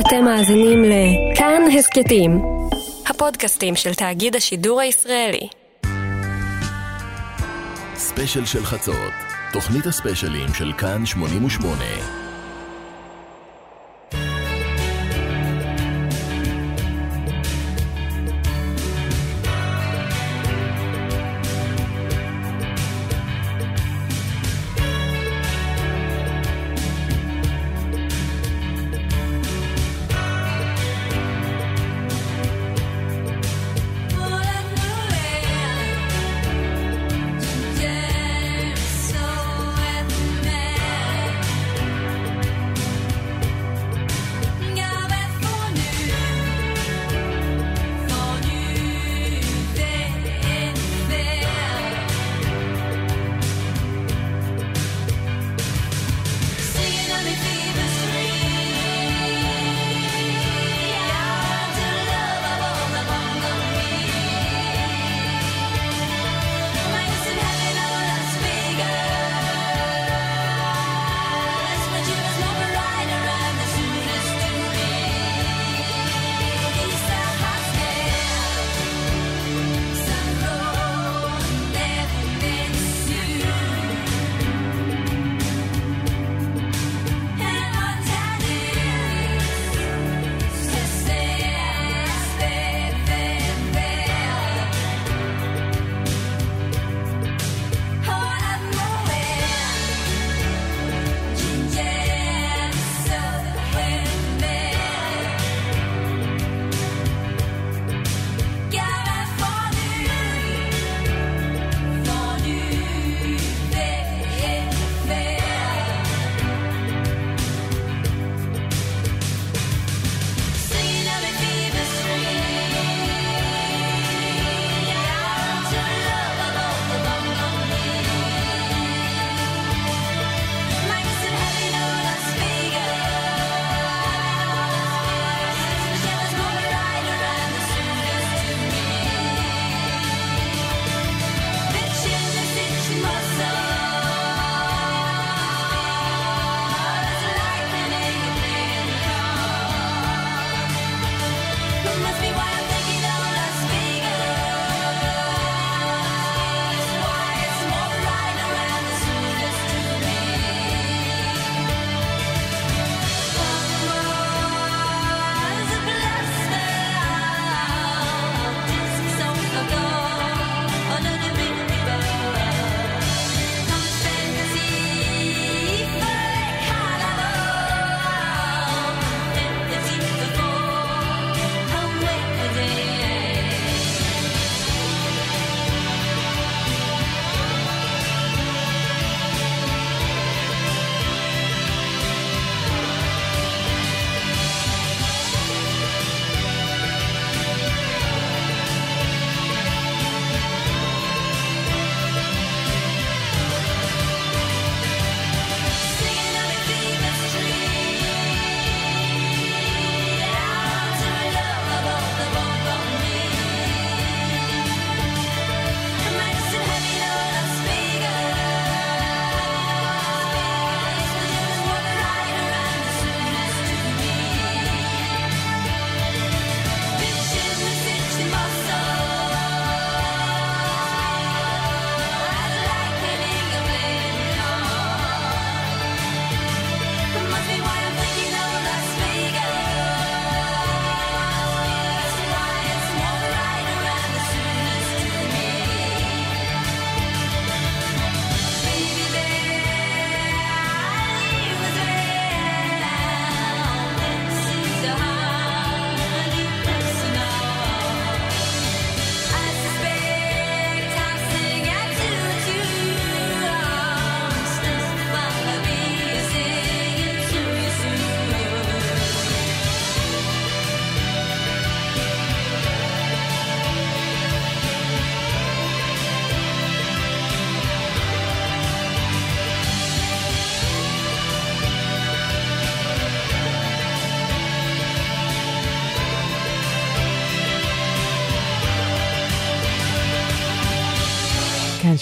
אתם מאזינים לכאן הסכתים, הפודקאסטים של תאגיד השידור הישראלי. ספיישל של חצות, תוכנית הספיישלים של כאן 88.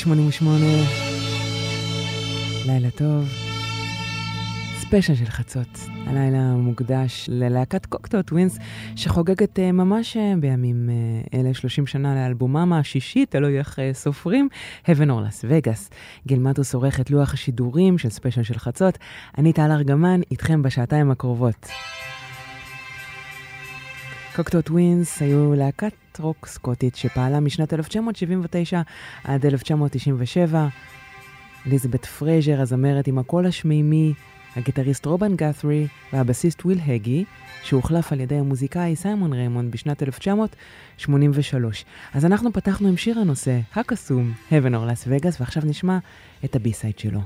88, לילה טוב. הספיישל של חצות. הלילה מוקדש ללהקת Cocteau Twins, שחוגגת אה, ממש אה, בימים אה, אלה 30 שנה לאלבומם השישי, תלוי איך סופרים, Heaven or Las Vegas. גיל מטוס עורך את לוח השידורים של ספיישל של חצות. אני טל ארגמן, איתכם בשעתיים הקרובות. Cocteau Twins היו להקת רוק סקוטית שפעלה משנת 1979 עד 1997. אליזבת פרייזר, הזמרת עם הקול השמימי, הגיטריסט רובין גאתרי והבסיסט וויל הגי, שהוחלף על ידי המוזיקאי סיימון ריימונד בשנת 1983. אז אנחנו פתחנו עם שיר הנושא, הקסום, or Las Vegas, ועכשיו נשמע את ה B-side שלו.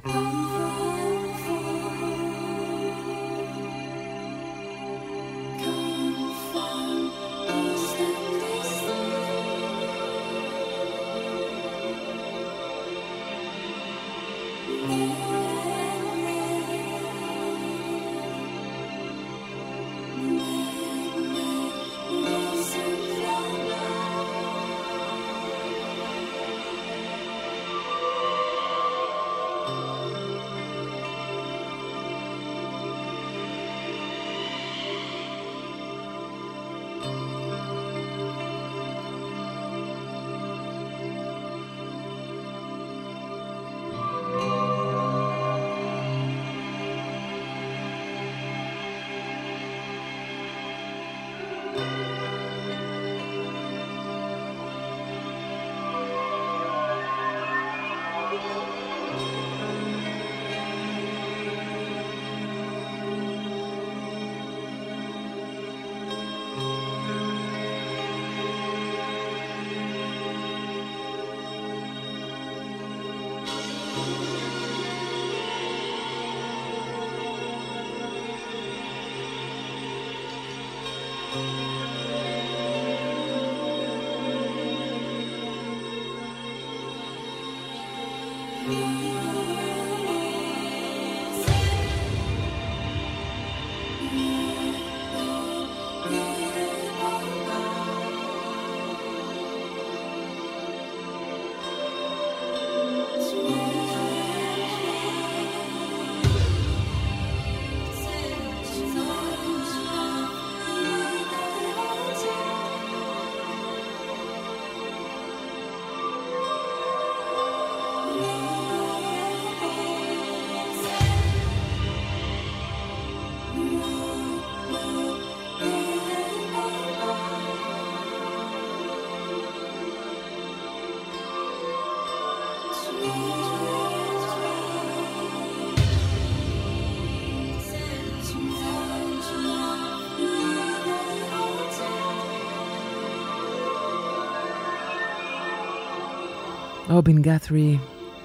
רובין גאתרי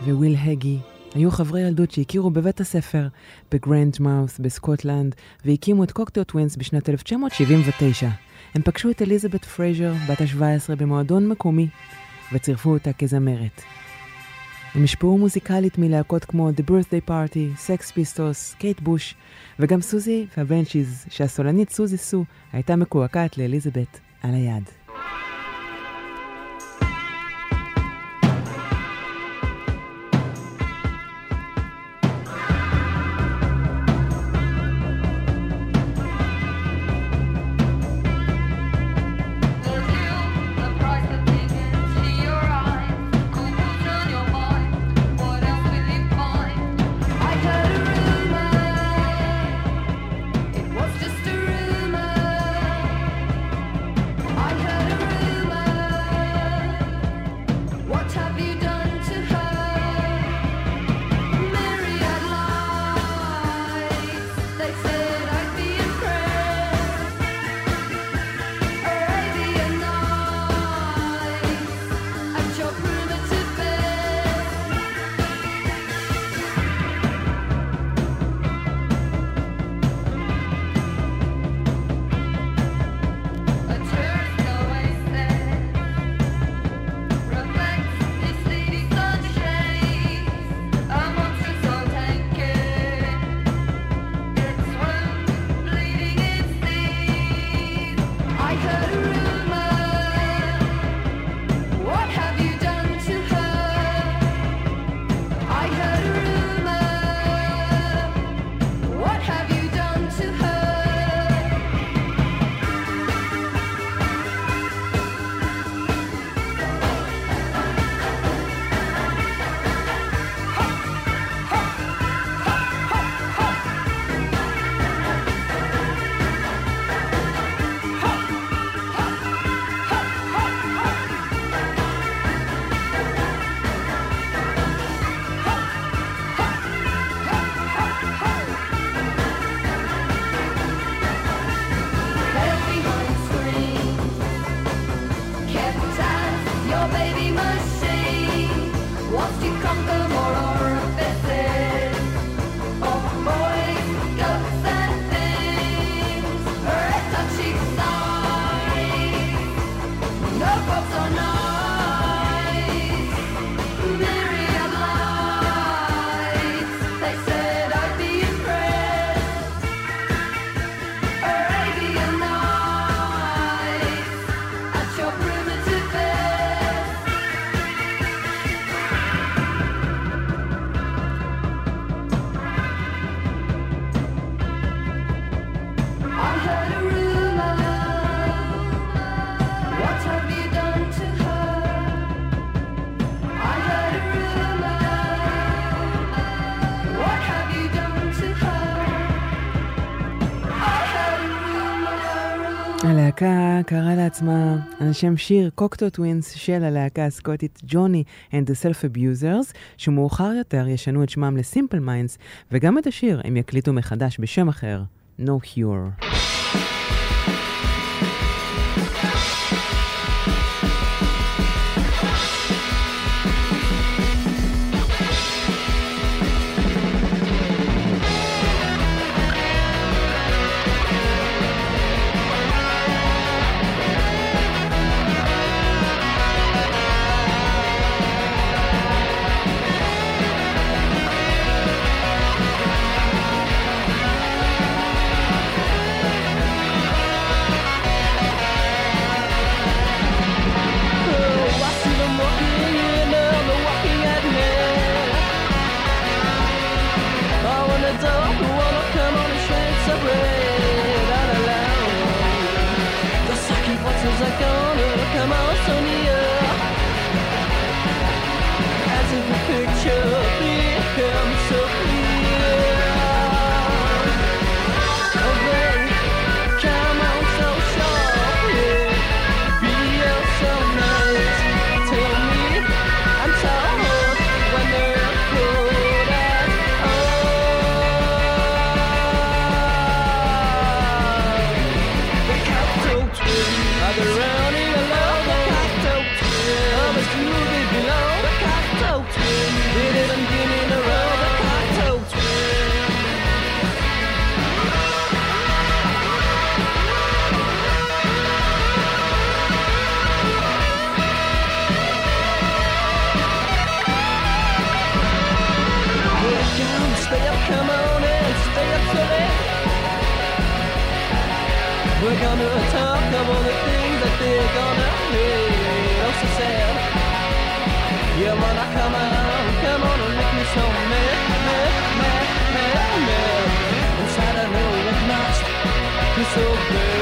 וויל הגי היו חברי ילדות שהכירו בבית הספר בגריינג'מאות' בסקוטלנד והקימו את Cocteau Twins בשנת 1979. הם פגשו את אליזבת פרייזר, בת ה-17, במועדון מקומי וצירפו אותה כזמרת. הם הושפעו מוזיקלית מלהקות כמו The Birthday Party, Sex Pistols, קייט בוש, וגם Siouxsie וה Banshees, שהסולנית סוזי סו הייתה מקועקעת לאליזבת על היד. לעצמה על שם שיר Cocteau Twins של הלהקה הסקוטית ג'וני and the Self-Abusers, שמאוחר יותר ישנו את שמם ל Simple Minds, וגם את השיר הם יקליטו מחדש בשם אחר, No Cure. gonna hate oh so sad Yeah when I come out, come on and make me so mad, mad, mad, mad, mad Inside I know it must be so bad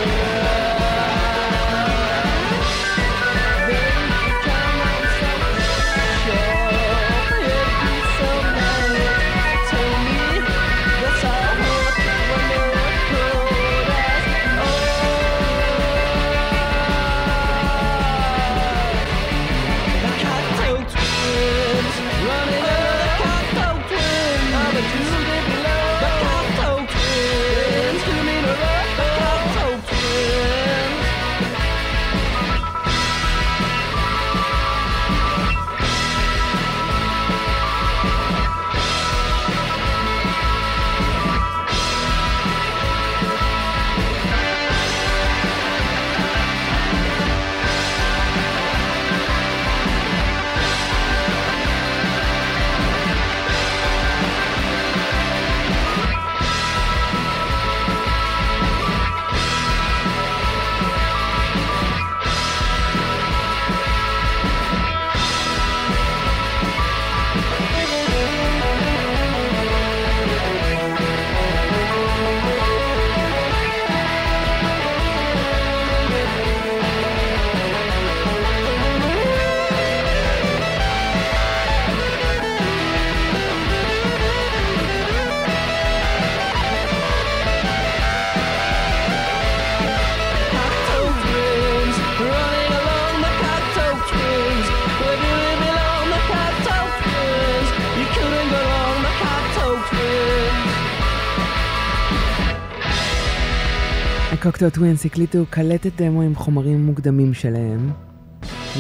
Cocteau Twins הקליטו קלטת דמו עם חומרים מוקדמים שלהם.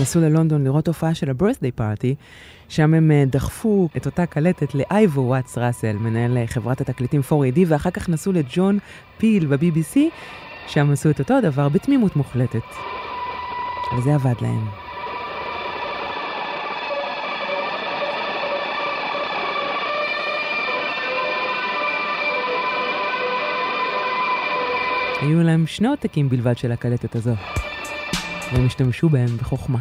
נסעו ללונדון לראות הופעה של ה-Birthday Party, שם הם אה, דחפו את אותה קלטת לאייבו וואטס ראסל, מנהל אה, חברת התקליטים 4AD, ואחר כך נסעו לג'ון פיל ב-BBC, שם עשו את אותו הדבר בתמימות מוחלטת. וזה עבד להם. היו להם שני עותקים בלבד של הקלטת הזו, והם השתמשו בהם בחוכמה.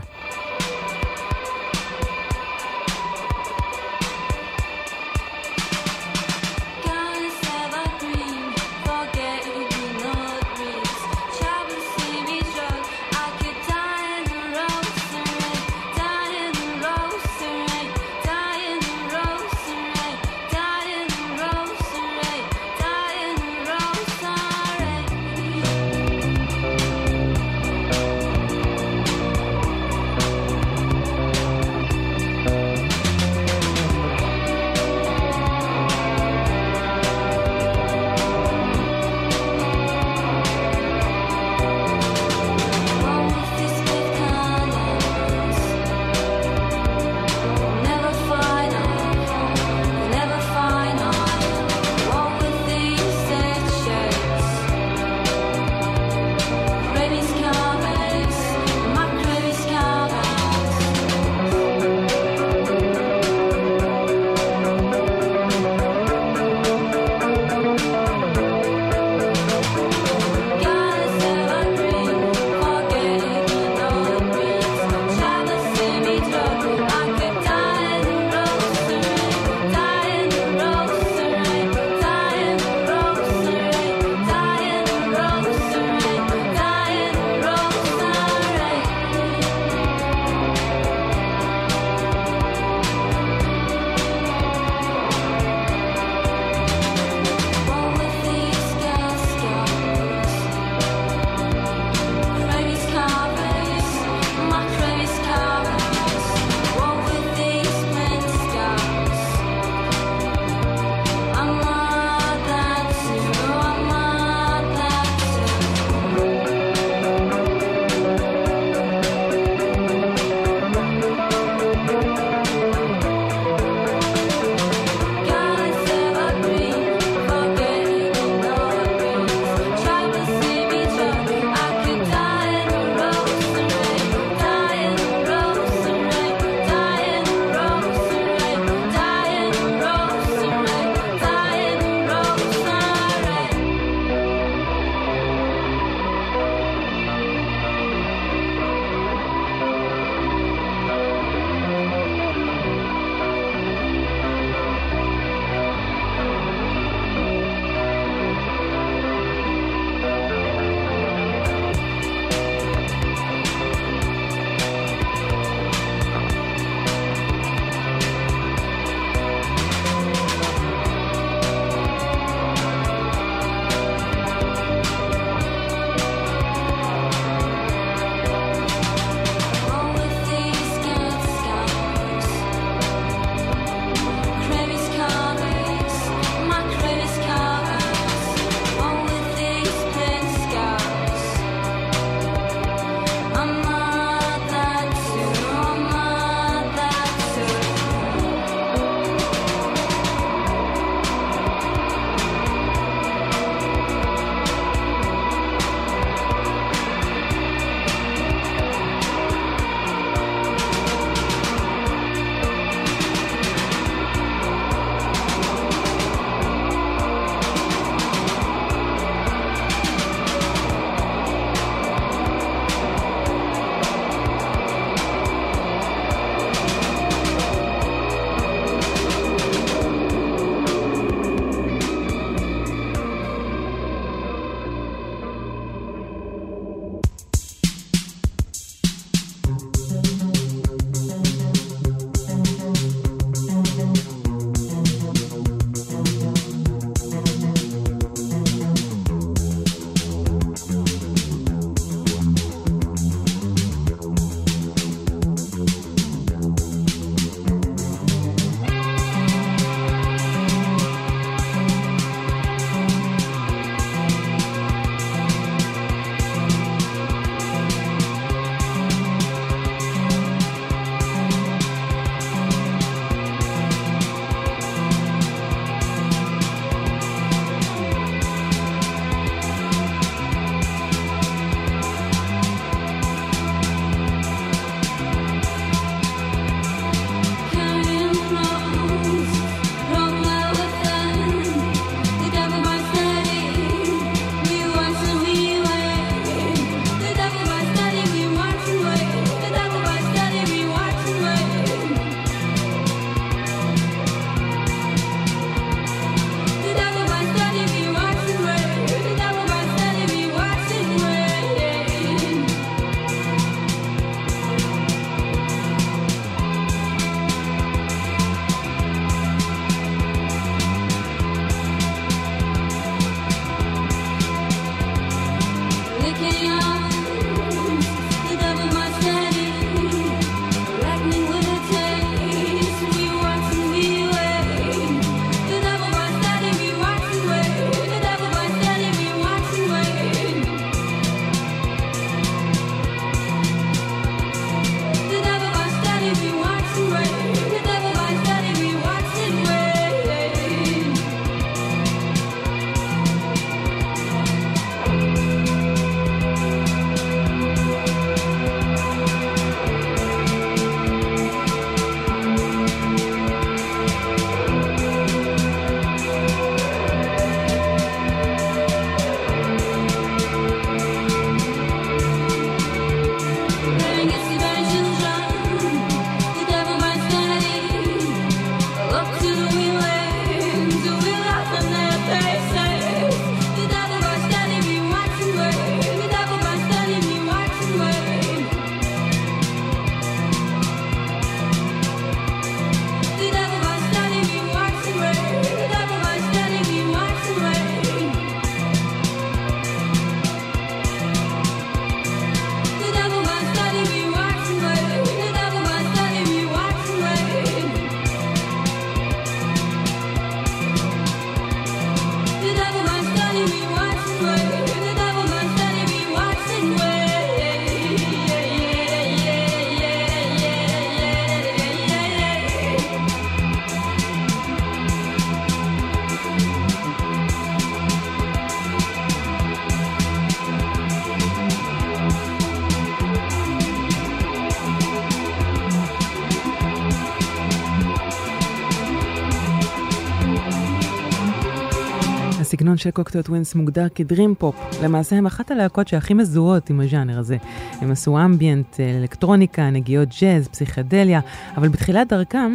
הסגנון של Cocteau Twins מוגדר כ dream pop. למעשה הם אחת הלהקות שהכי מזוהות עם הז'אנר הזה. הם עשו אמביאנט, אלקטרוניקה, נגיעות ג'אז, פסיכדליה, אבל בתחילת דרכם,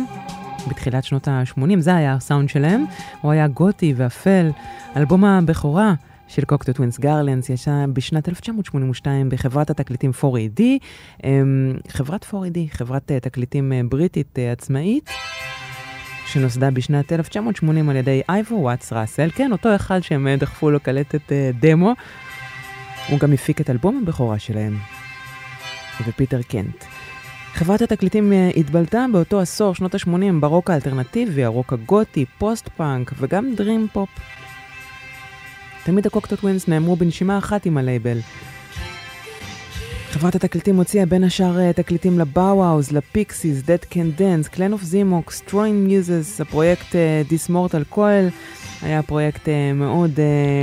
בתחילת שנות ה-80, זה היה הסאונד שלהם, הוא היה גותי ואפל. אלבום הבכורה של Cocteau Twins Garlands יצא בשנת 1982 בחברת התקליטים 4AD, אמ, חברת 4AD, חברת אה, תקליטים אה, בריטית אה, עצמאית. שנוסדה בשנת 1980 על ידי אייבו וואטס ראסל, כן, אותו אחד שהם דחפו לו קלטת דמו. הוא גם הפיק את אלבום הבכורה שלהם, ופיטר קנט. חברת התקליטים התבלטה באותו עשור, שנות ה-80, ברוק האלטרנטיבי, הרוק הגותי, פוסט-פאנק וגם dream pop. תמיד ה Cocteau Twins נאמרו בנשימה אחת עם הלייבל. חברת התקליטים הוציאה בין השאר אה, תקליטים ל Bauhaus, ל Pixies, Dead Can Dance, Clan of Xymox, Throwing Muses, הפרויקט דיסמורטל uh, קואל. היה פרויקט uh, מאוד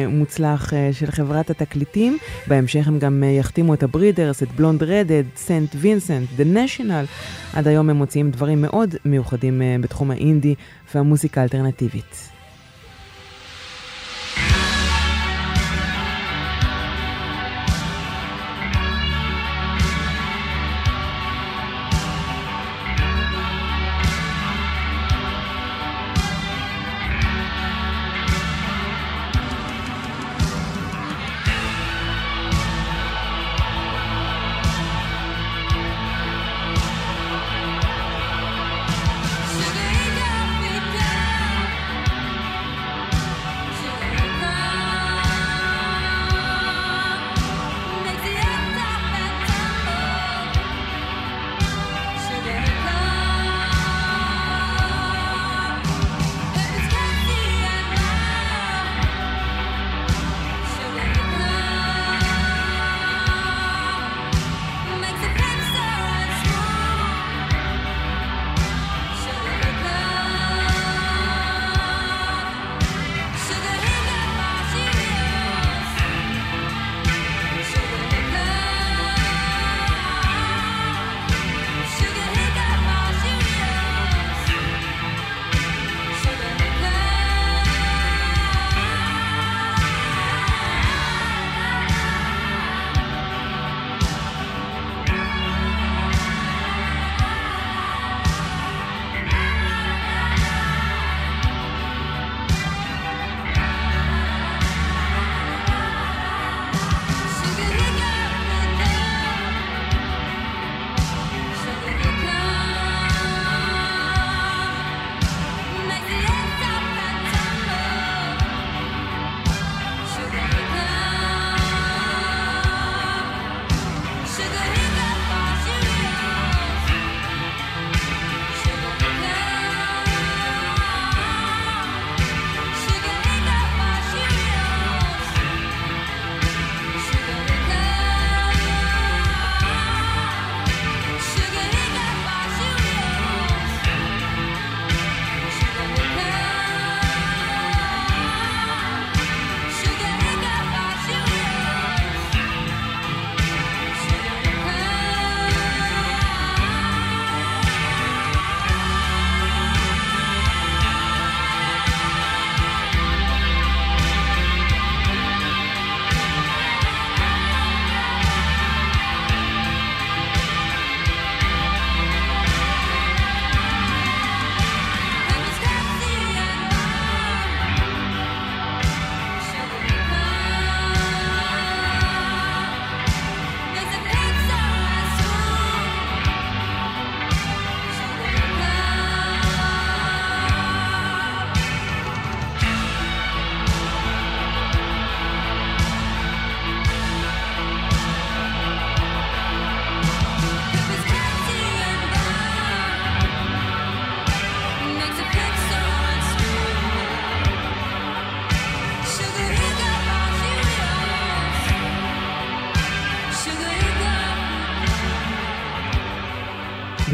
מוצלח של חברת התקליטים. בהמשך הם גם יחתימו את הברידרס, את בלונד רדד, סנט וינסנט, The National. עד היום הם מוציאים דברים מאוד מיוחדים בתחום האינדי והמוזיקה האלטרנטיבית.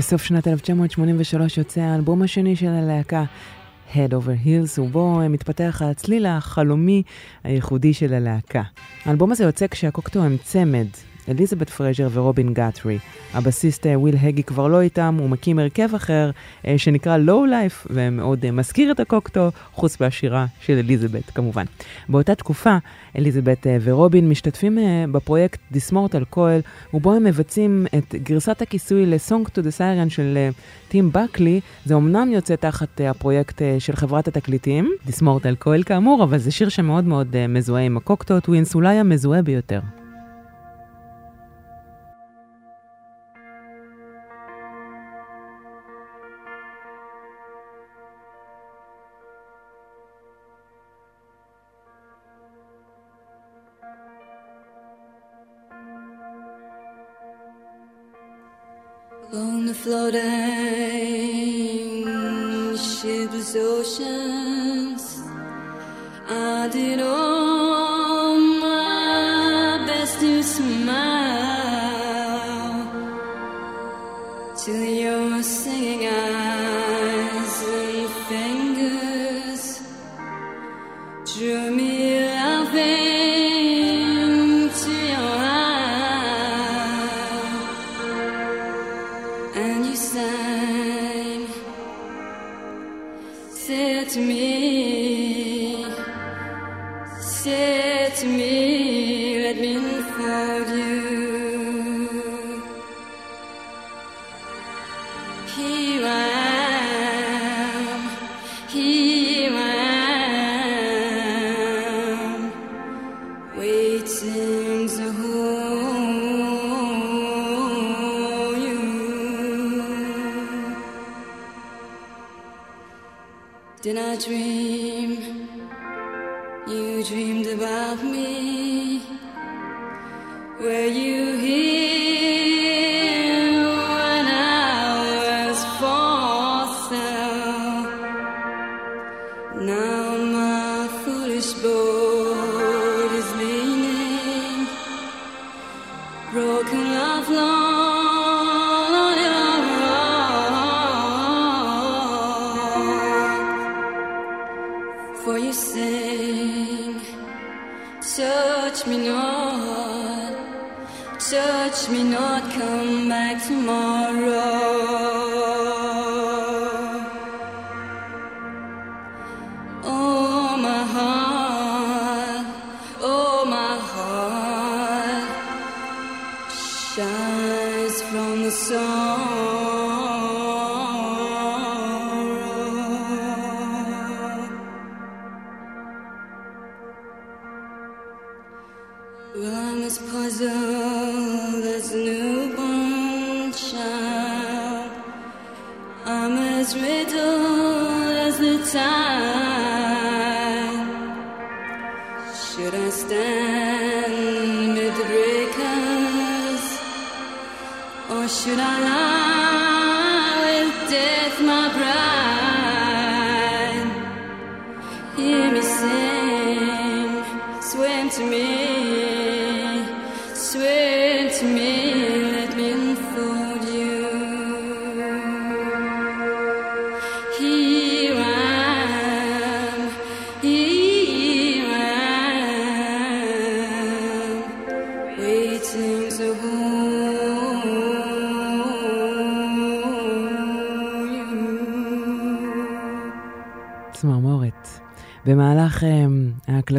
בסוף שנת 1983 יוצא האלבום השני של הלהקה, Head Over Heels, ובו מתפתח הצליל החלומי הייחודי של הלהקה. האלבום הזה יוצא כשה Cocteau הם צמד. אליזבת פרייזר ורובין גאתרי. הבסיסט וויל הגי כבר לא איתם, הוא מקים הרכב אחר שנקרא Lowlife, ומאוד מזכיר את ה Cocteau, חוץ מהשירה של אליזבת כמובן. באותה תקופה, אליזבת ורובין משתתפים בפרויקט This Mortal Coil, ובו הם מבצעים את גרסת הכיסוי ל-Song to the Siren של טים בקלי. זה אמנם יוצא תחת הפרויקט של חברת התקליטים, This Mortal Coil כאמור, אבל זה שיר שמאוד מאוד מזוהה עם ה Cocteau Twins, אולי המזוהה ביותר. Floating shipless oceans, I did all my best to smile. Till your singing eyes and fingers drew me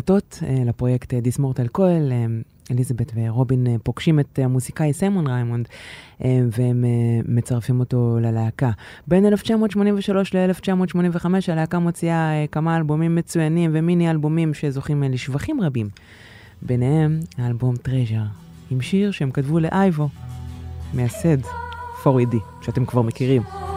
ההקלטות אה, לפרויקט אה, This Mortal Coil, אה, אליזבת ורובין אה, פוגשים את המוסיקאי סיימון ריימונד, אה, והם אה, מצרפים אותו ללהקה. בין 1983 ל-1985 הלהקה מוציאה אה, כמה אלבומים מצוינים ומיני אלבומים שזוכים אה, לשבחים רבים. ביניהם האלבום Treasure, עם שיר שהם כתבו לאייבו, מייסד 4AD, שאתם כבר מכירים.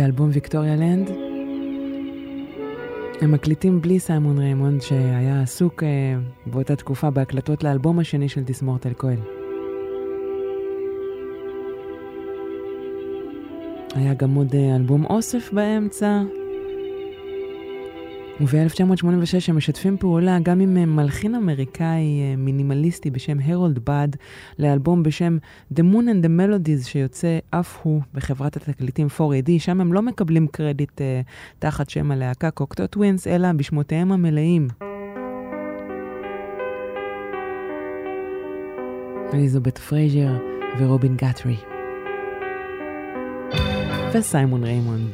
האלבום Victorialand. הם מקליטים בלי סיימון ריימונד שהיה עסוק אה, באותה תקופה בהקלטות לאלבום השני של This Mortal Coil. היה גם עוד אה, אלבום אוסף באמצע, וב-1986 הם משתפים פעולה גם עם אה, מלחין אמריקאי אה, מינימליסטי בשם הרולד באד, לאלבום בשם The Moon and the Melodies, שיוצא אף הוא בחברת התקליטים 4AD, שם הם לא מקבלים קרדיט אה, תחת שם הלהקה Cocteau Twins, אלא בשמותיהם המלאים. אליזבת פרייזר ורובין גאתרי. וסיימון ריימונד.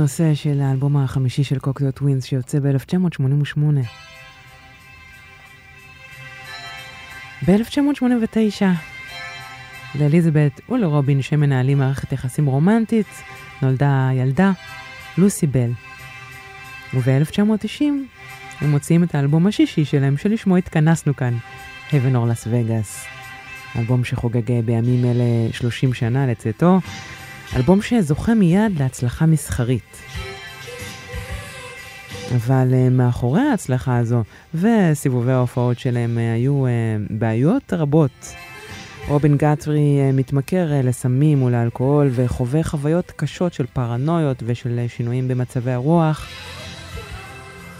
הנושא של האלבום החמישי של קוקטו טווינס שיוצא ב-1988. ב-1989 לאליזבת ולרובין שמנהלים מערכת יחסים רומנטית נולדה ילדה, לוסי בל. וב-1990 הם מוציאים את האלבום השישי שלהם שלשמו התכנסנו כאן, Heaven or Las Vegas. אלבום שחוגג בימים אלה 30 שנה לצאתו, אלבום שזוכה מיד להצלחה מסחרית. אבל אה, מאחורי ההצלחה הזו וסיבובי ההופעות שלהם אה, היו אה, בעיות רבות. רובין גטרי מתמכר לסמים ולאלכוהול וחווה חוויות קשות של פרנויות ושל שינויים במצבי הרוח.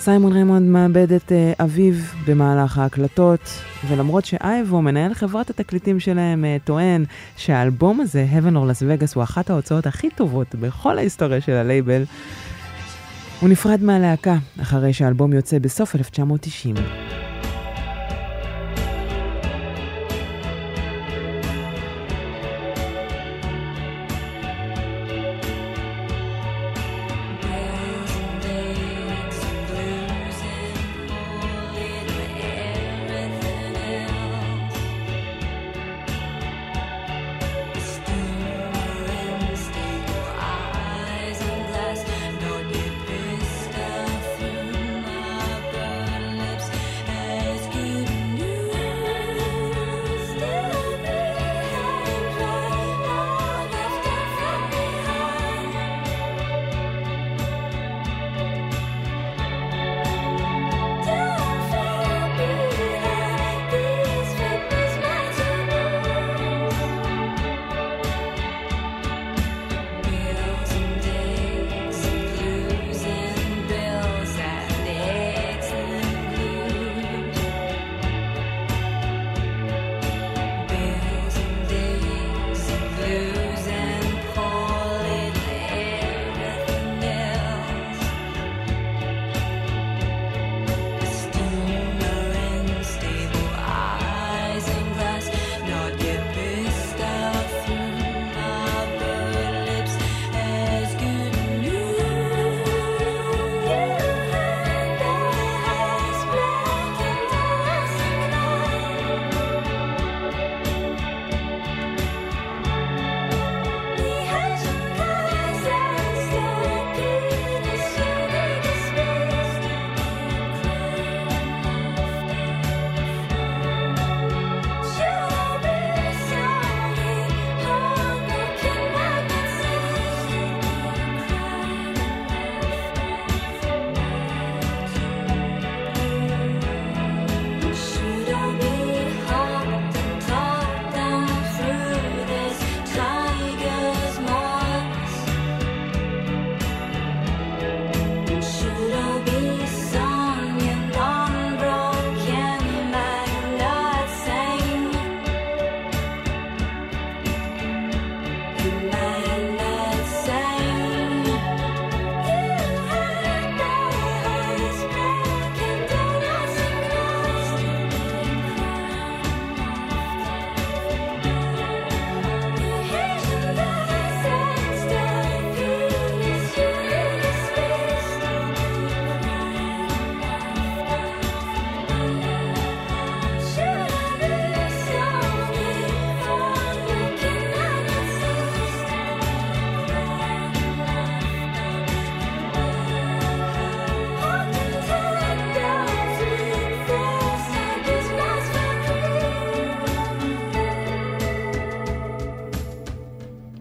סיימון ריימונד מאבד את אה, אביו במהלך ההקלטות, ולמרות שאייבו, מנהל חברת התקליטים שלהם, אה, טוען שהאלבום הזה, Heaven or Las Vegas, הוא אחת ההוצאות הכי טובות בכל ההיסטוריה של הלייבל, הוא נפרד מהלהקה אחרי שהאלבום יוצא בסוף 1990.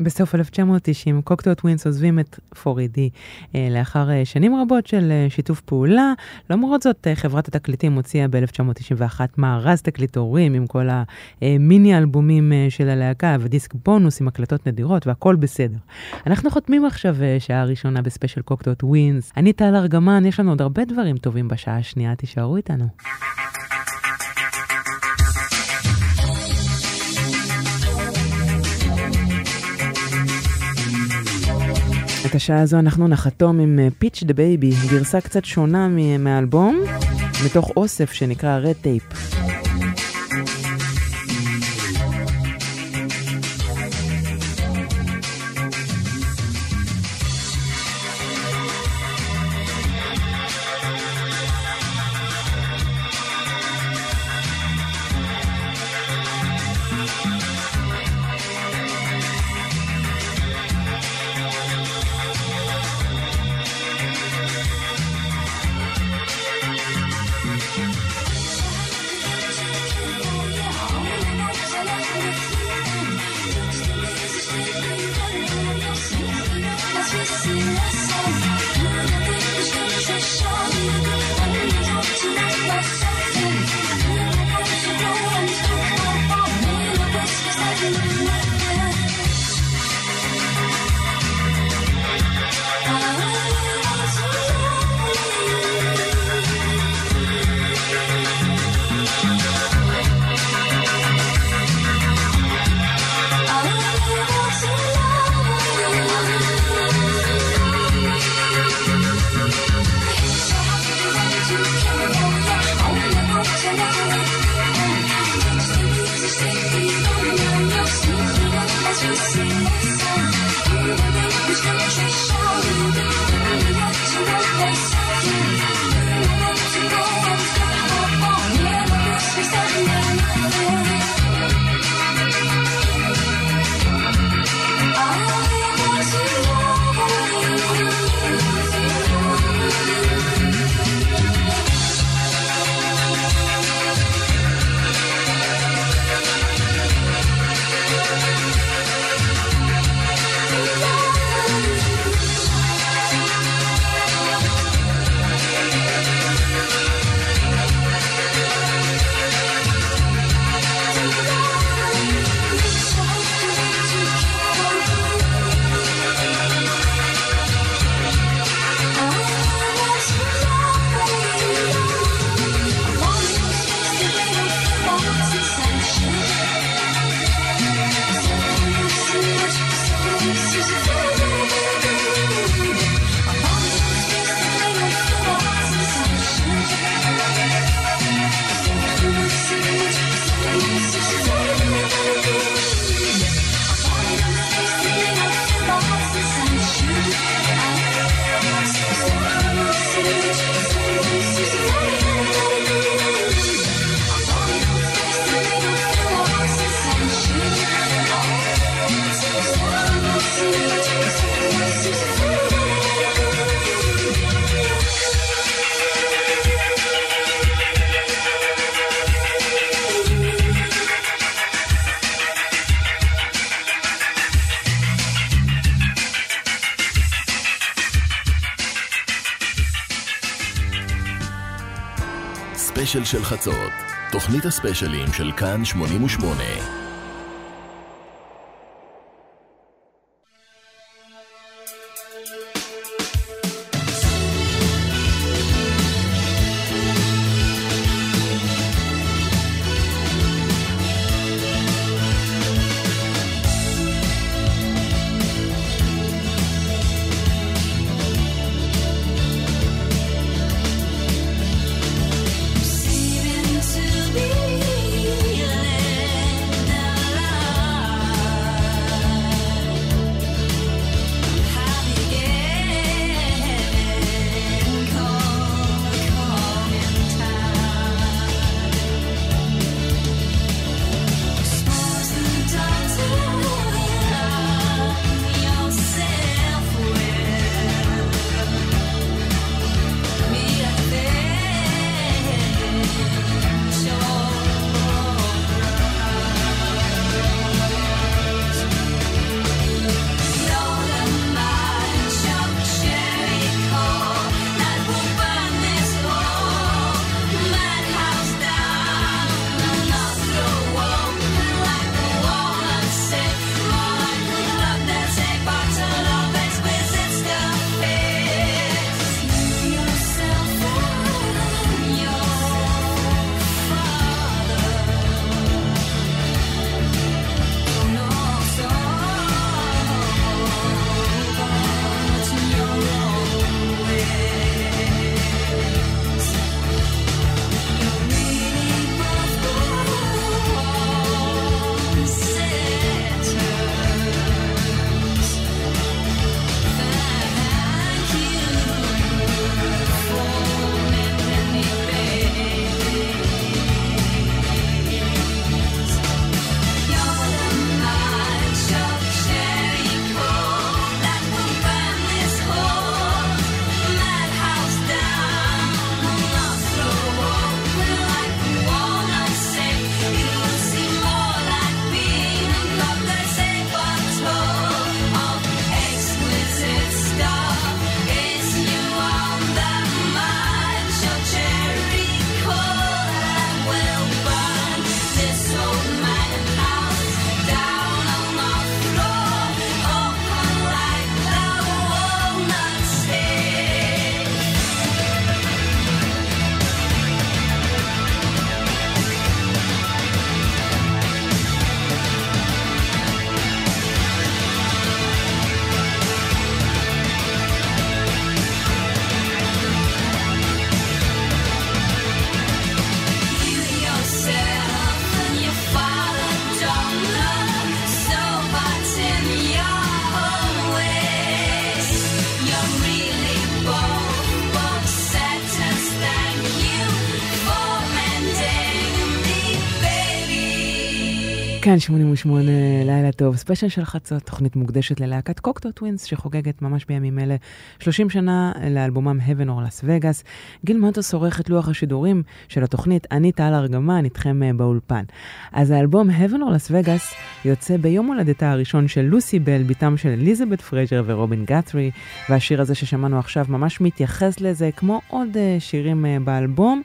בסוף 1990 Cocteau Twins עוזבים את 4AD אה, לאחר אה, שנים רבות של אה, שיתוף פעולה. למרות זאת, חברת התקליטים הוציאה ב-1991 מארז תקליטורים עם כל המיני אלבומים של הלהקה ודיסק בונוס עם הקלטות נדירות והכל בסדר. אנחנו חותמים עכשיו שעה ראשונה בספיישל Cocteau Twins. אני טל ארגמן, יש לנו עוד הרבה דברים טובים בשעה השנייה, תישארו איתנו. את השעה הזו אנחנו נחתום עם Pitch the Baby, גרסה קצת שונה מהאלבום, מתוך אוסף שנקרא Red Tape. ספיישל של חצות, תוכנית הספיישלים של כאן 88. כאן 88 לילה טוב, ספיישל של חצות, תוכנית מוקדשת ללהקת Cocteau Twins, שחוגגת ממש בימים אלה 30 שנה לאלבומם Heaven or Las Vegas. גיל מטוס עורך את לוח השידורים של התוכנית, אני טל ארגמן, איתכם אה, באולפן. אז האלבום Heaven or Las Vegas יוצא ביום הולדתה הראשון של לוסי בל, בתם של אליזבת פרייזר ורובין גאת'רי, והשיר הזה ששמענו עכשיו ממש מתייחס לזה, כמו עוד אה, שירים אה, באלבום.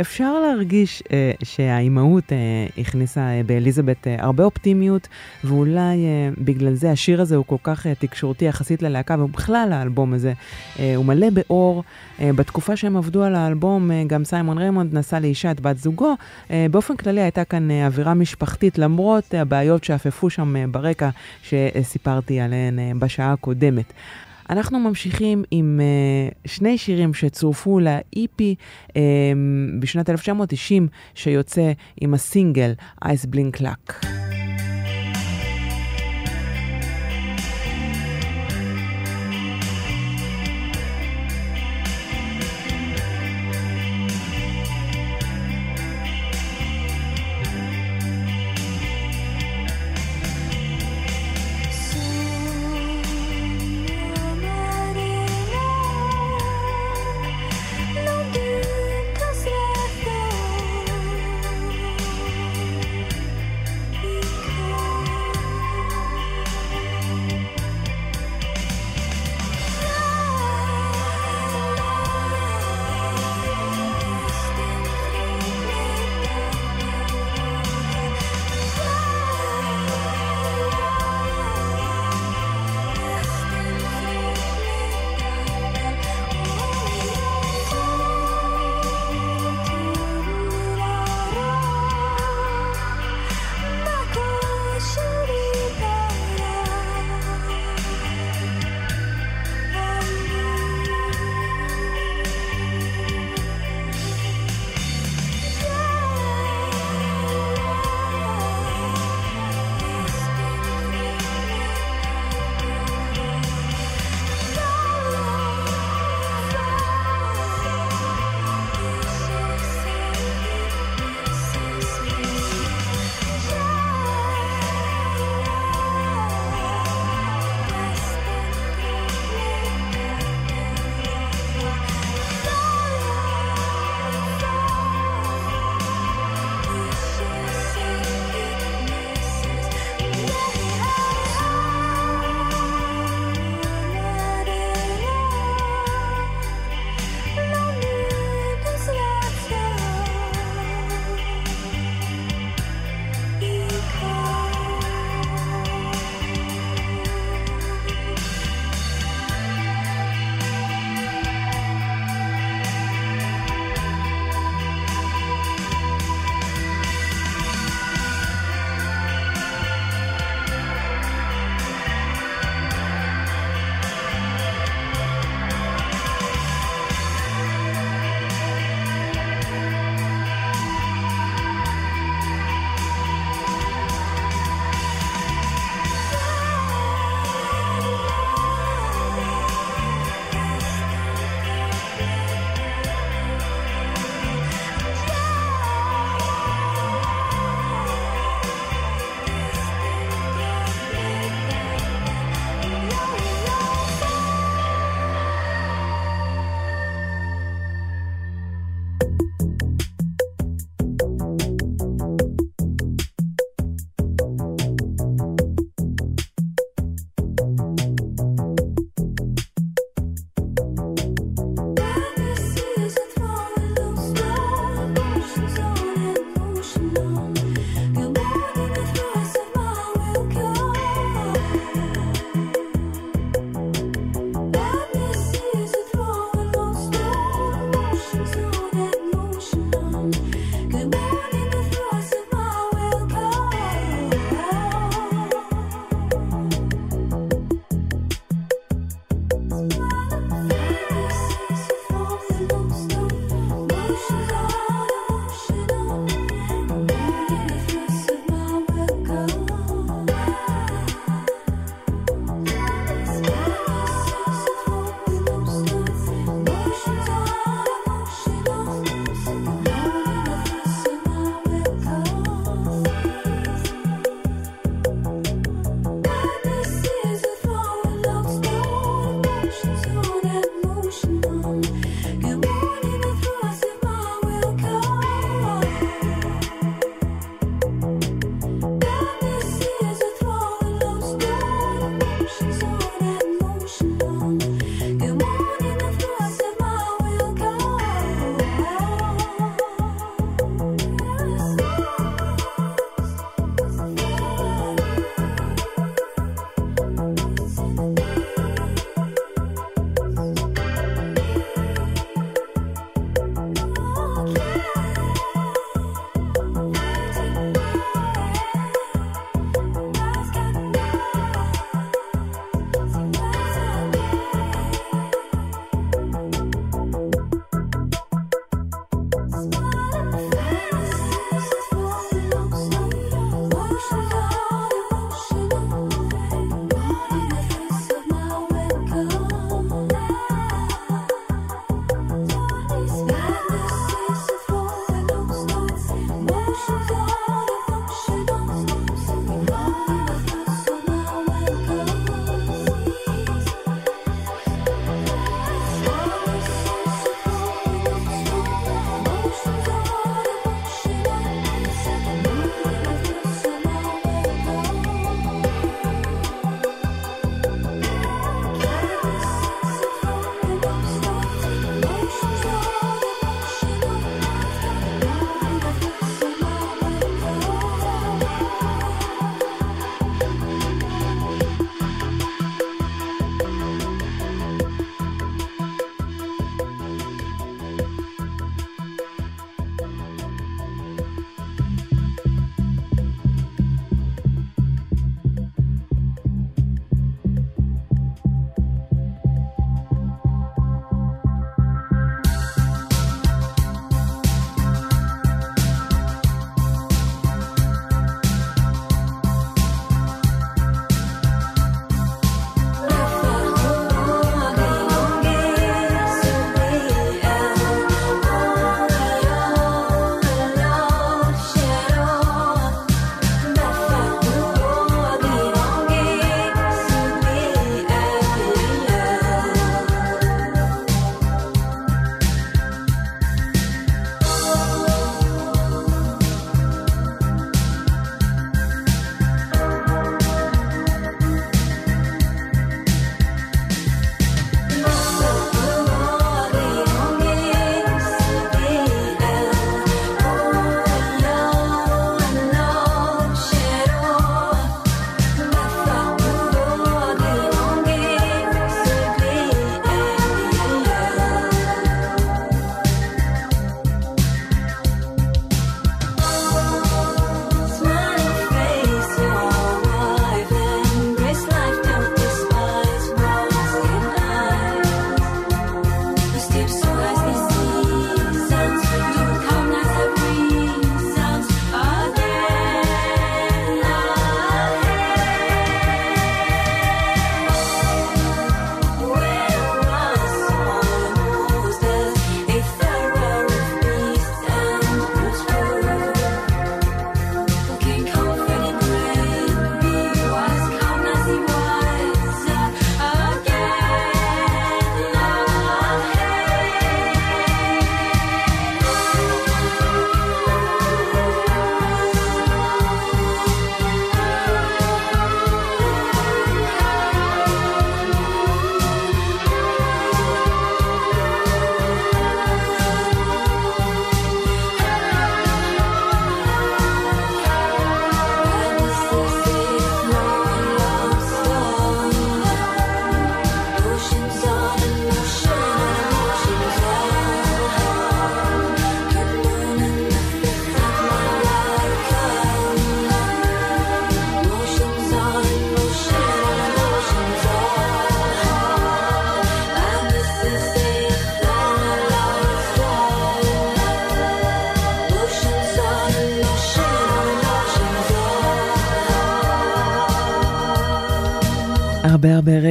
אפשר להרגיש אה, שהאימהות אה, הכניסה אה, באליזבת אה, הרבה אופטימיות, ואולי אה, בגלל זה השיר הזה הוא כל כך אה, תקשורתי יחסית ללהקה, ובכלל האלבום הזה אה, הוא מלא באור. אה, בתקופה שהם עבדו על האלבום, אה, גם סיימון ריימונד נשא לאישה את בת זוגו. אה, באופן כללי הייתה כאן אה, אווירה משפחתית, למרות הבעיות שאפפו שם אה, ברקע, שסיפרתי עליהן אה, בשעה הקודמת. אנחנו ממשיכים עם אה, שני שירים שצורפו ל-EP um, בשנת 1990, שיוצא עם הסינגל Ice Blink Luck.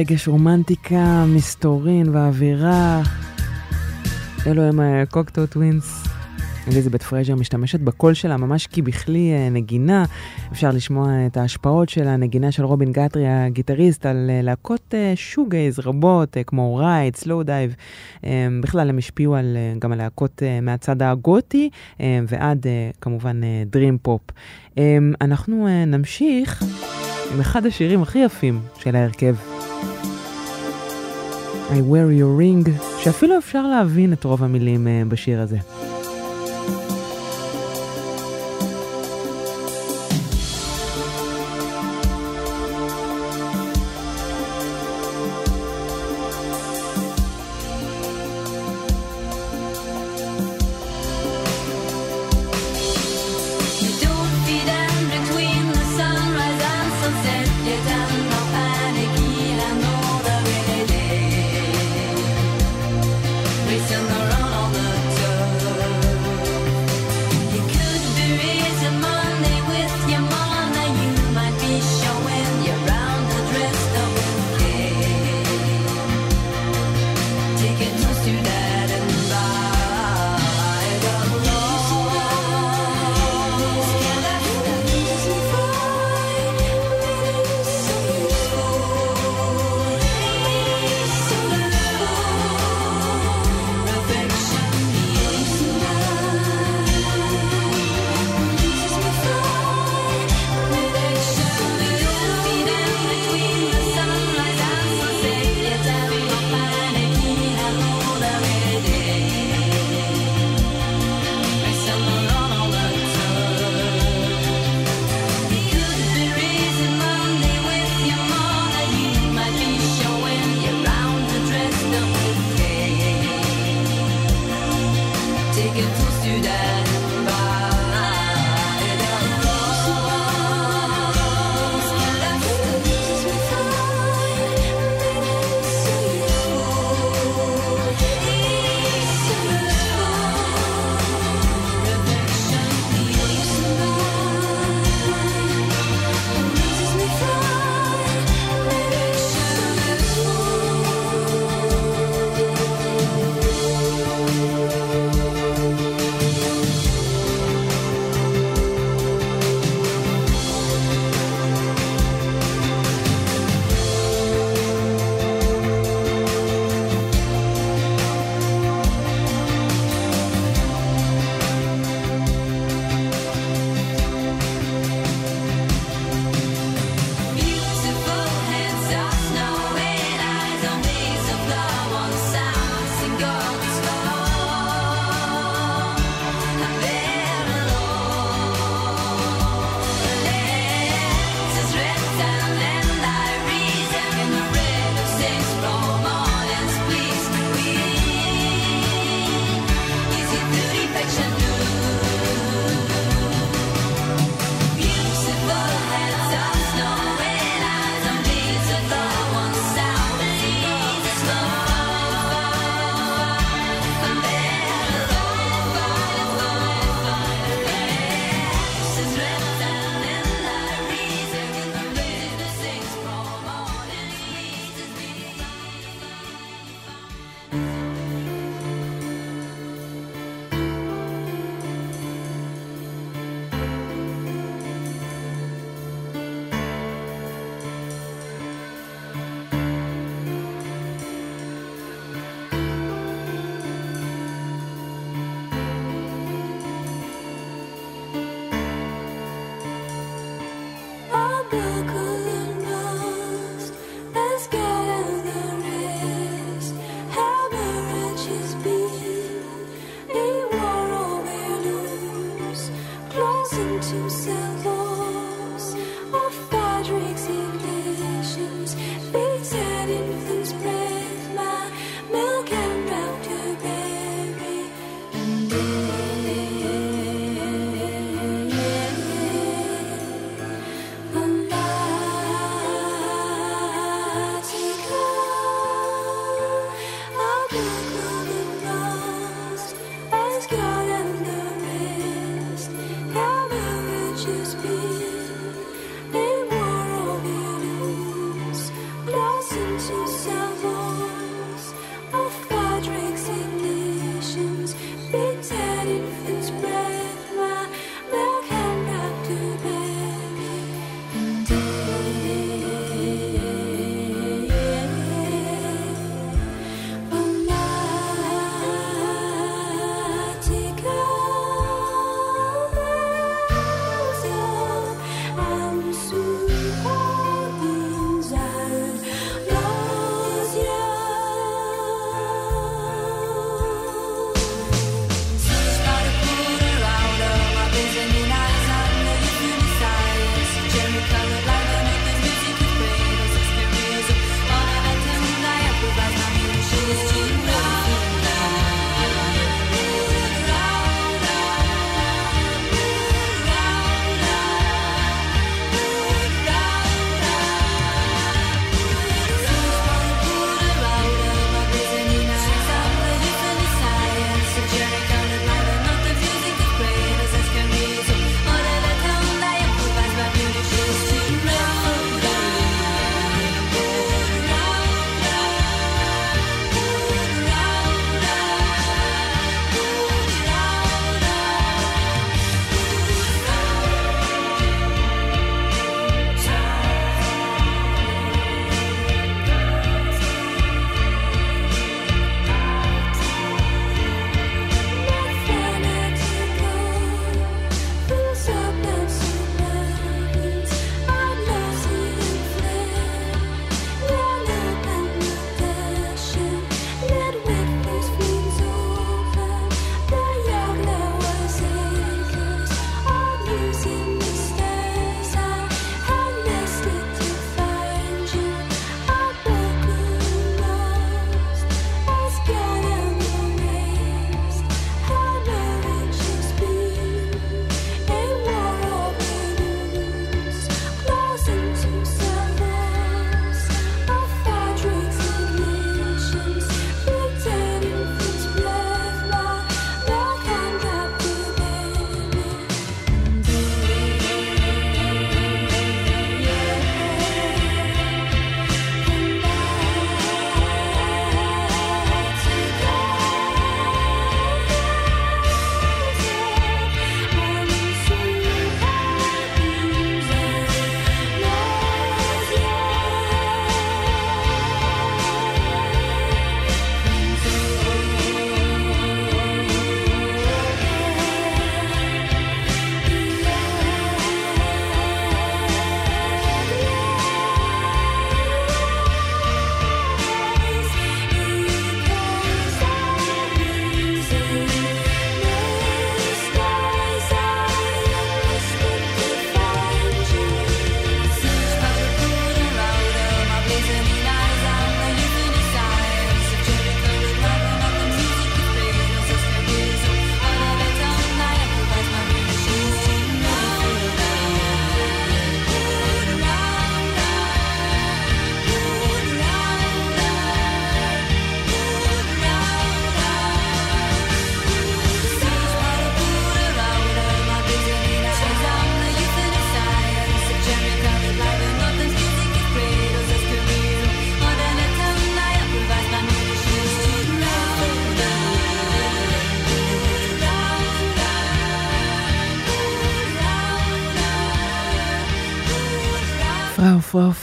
רגש, רומנטיקה, מסתורין ואווירה. אלו הם אה, ה Cocteau Twins. אליזבת פרז'ר משתמשת בקול שלה ממש כבכלי אה, נגינה. אפשר לשמוע את ההשפעות של הנגינה של רובין גטרי, הגיטריסט, על אה, להקות shoegaze רבות, כמו Ride, Slowdive. בכלל, הם השפיעו על, גם על להקות מהצד הגותי, ועד כמובן dream pop. אנחנו נמשיך עם אחד השירים הכי יפים של ההרכב. I wear your ring, שאפילו אפשר להבין את רוב המילים אה, בשיר הזה.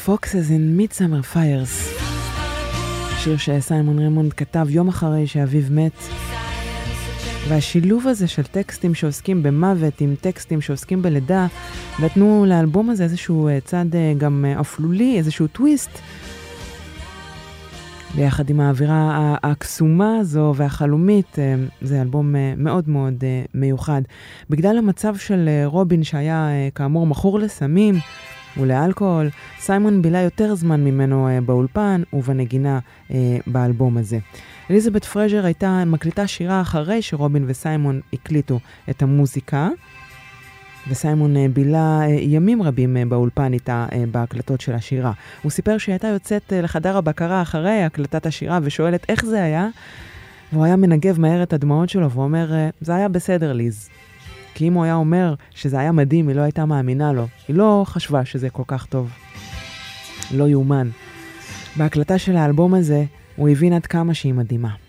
פוקסס in Midsummer Fires. שיר שסיימון רמונד כתב יום אחרי שאביו מת. והשילוב הזה של טקסטים שעוסקים במוות עם טקסטים שעוסקים בלידה, נתנו לאלבום הזה איזשהו אה, צד אה, גם אה, אפלולי, איזשהו טוויסט. ביחד עם האווירה הקסומה הזו והחלומית, זה אלבום מאוד מאוד מיוחד. בגלל המצב של רובין שהיה כאמור מכור לסמים ולאלכוהול, סיימון בילה יותר זמן ממנו אה, באולפן ובנגינה אה, באלבום הזה. אליזבת פרז'ר הייתה מקליטה שירה אחרי שרובין וסיימון הקליטו את המוזיקה. וסיימון אה, בילה ימים רבים באולפן איתה בהקלטות של השירה. הוא סיפר שהיא הייתה יוצאת לחדר הבקרה אחרי הקלטת השירה ושואלת איך זה היה, והוא היה מנגב מהר את הדמעות שלו ואומר, זה היה בסדר ליז. כי אם הוא היה אומר שזה היה מדהים, היא לא הייתה מאמינה לו. היא לא חשבה שזה כל כך טוב. לא יאומן. בהקלטה של האלבום הזה, הוא הבין עד כמה שהיא מדהימה.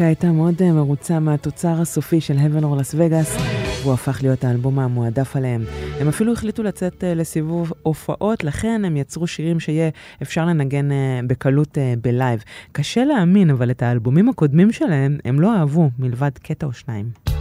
הלהקה הייתה מאוד אה, מרוצה מהתוצר הסופי של Heaven or Las Vegas, והוא הפך להיות האלבום המועדף עליהם. הם אפילו החליטו לצאת אה, לסיבוב הופעות, לכן הם יצרו שירים שיהיה אפשר לנגן אה, בקלות בלייב. קשה להאמין, אבל את האלבומים הקודמים שלהם הם לא אהבו, מלבד קטע או שניים.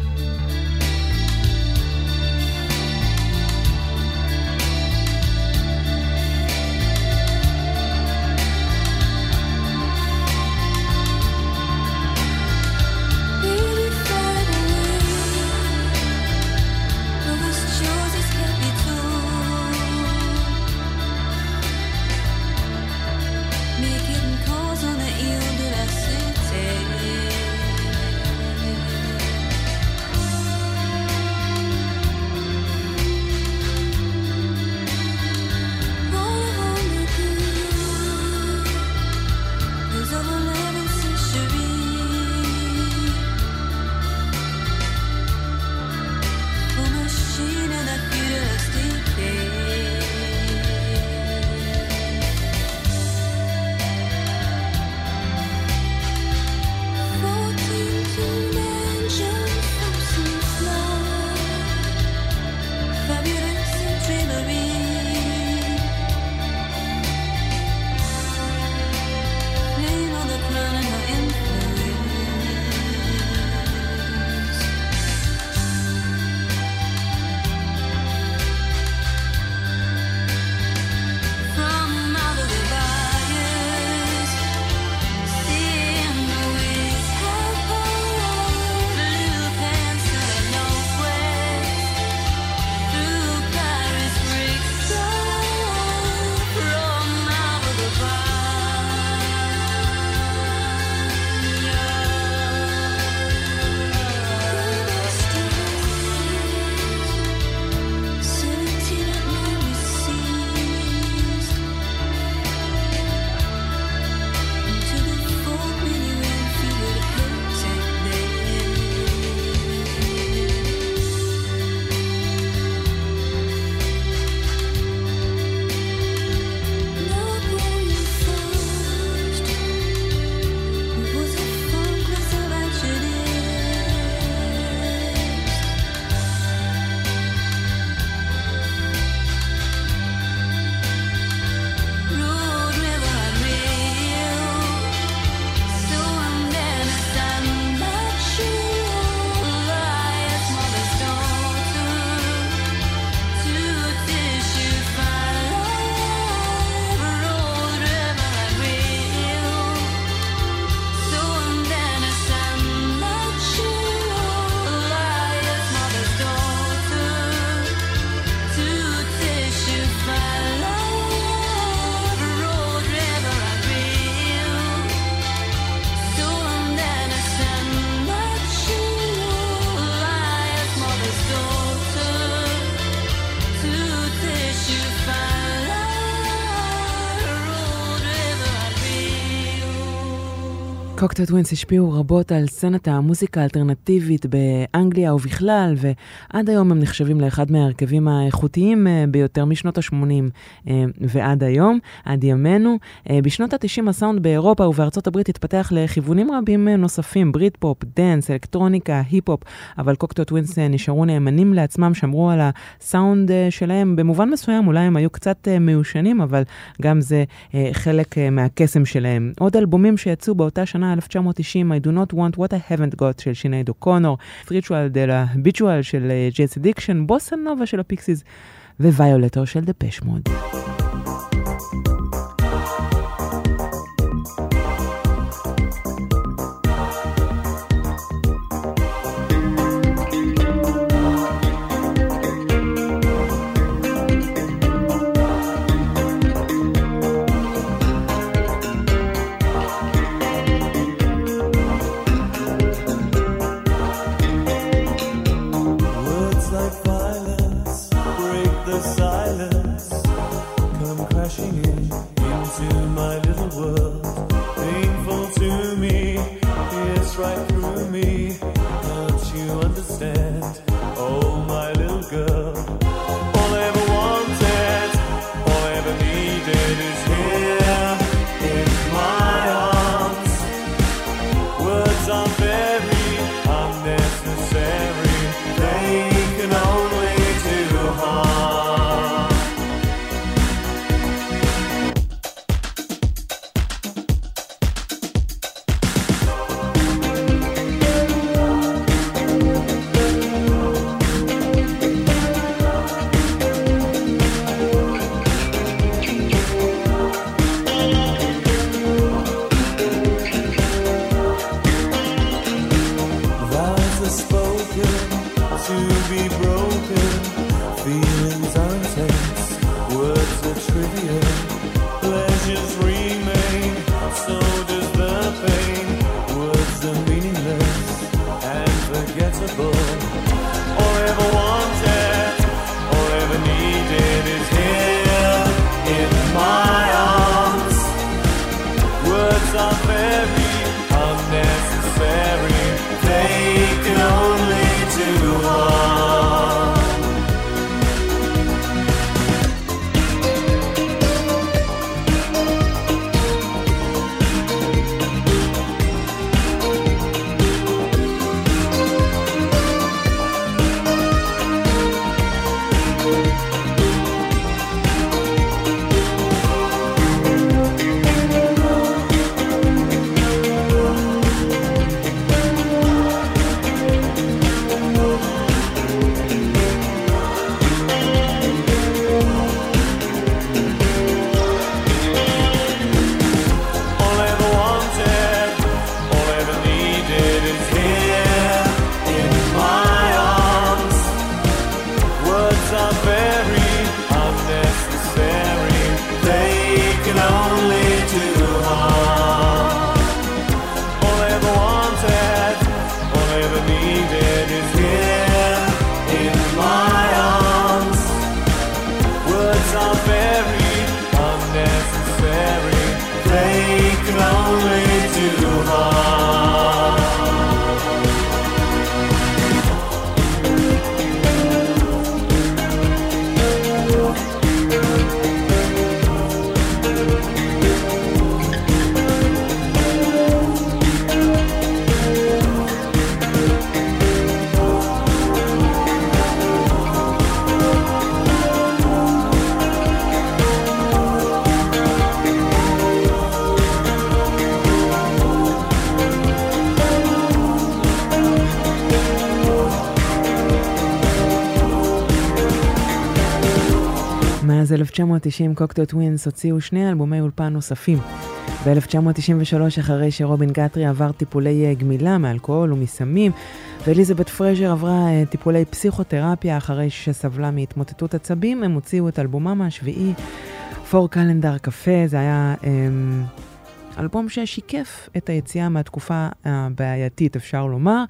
Cocteau Twins השפיעו רבות על סצנת המוזיקה האלטרנטיבית באנגליה ובכלל, ועד היום הם נחשבים לאחד מההרכבים האיכותיים אה, ביותר משנות ה-80 ועד היום, עד ימינו. אה, בשנות ה-90 הסאונד באירופה ובארצות הברית התפתח לכיוונים רבים אה, נוספים, Britpop, dance, אלקטרוניקה, היפ-הופ, אבל Cocteau Twins אה, נשארו נאמנים לעצמם, שמרו על הסאונד אה, שלהם. במובן מסוים אולי הם היו קצת אה, מיושנים, אבל גם זה אה, חלק אה, מהקסם שלהם. עוד אלבומים שיצאו באותה שנה, 1990, I Do Not Want What I Haven't Got של שינייד אוקונור, de lo Habitual של Jane's Addiction, Bossanova של ה Pixies ו Violator של Depeche Mode. 1990 Cocteau Twins הוציאו שני אלבומי אולפן נוספים. ב-1993, אחרי שרובין גטרי עבר טיפולי אה, גמילה מאלכוהול ומסמים, ואליזבת פרז'ר עברה אה, טיפולי פסיכותרפיה אחרי שסבלה מהתמוטטות עצבים, הם הוציאו את אלבומם השביעי, Four-Calendar Café, זה היה אמ, אלבום ששיקף את היציאה מהתקופה הבעייתית, אפשר לומר.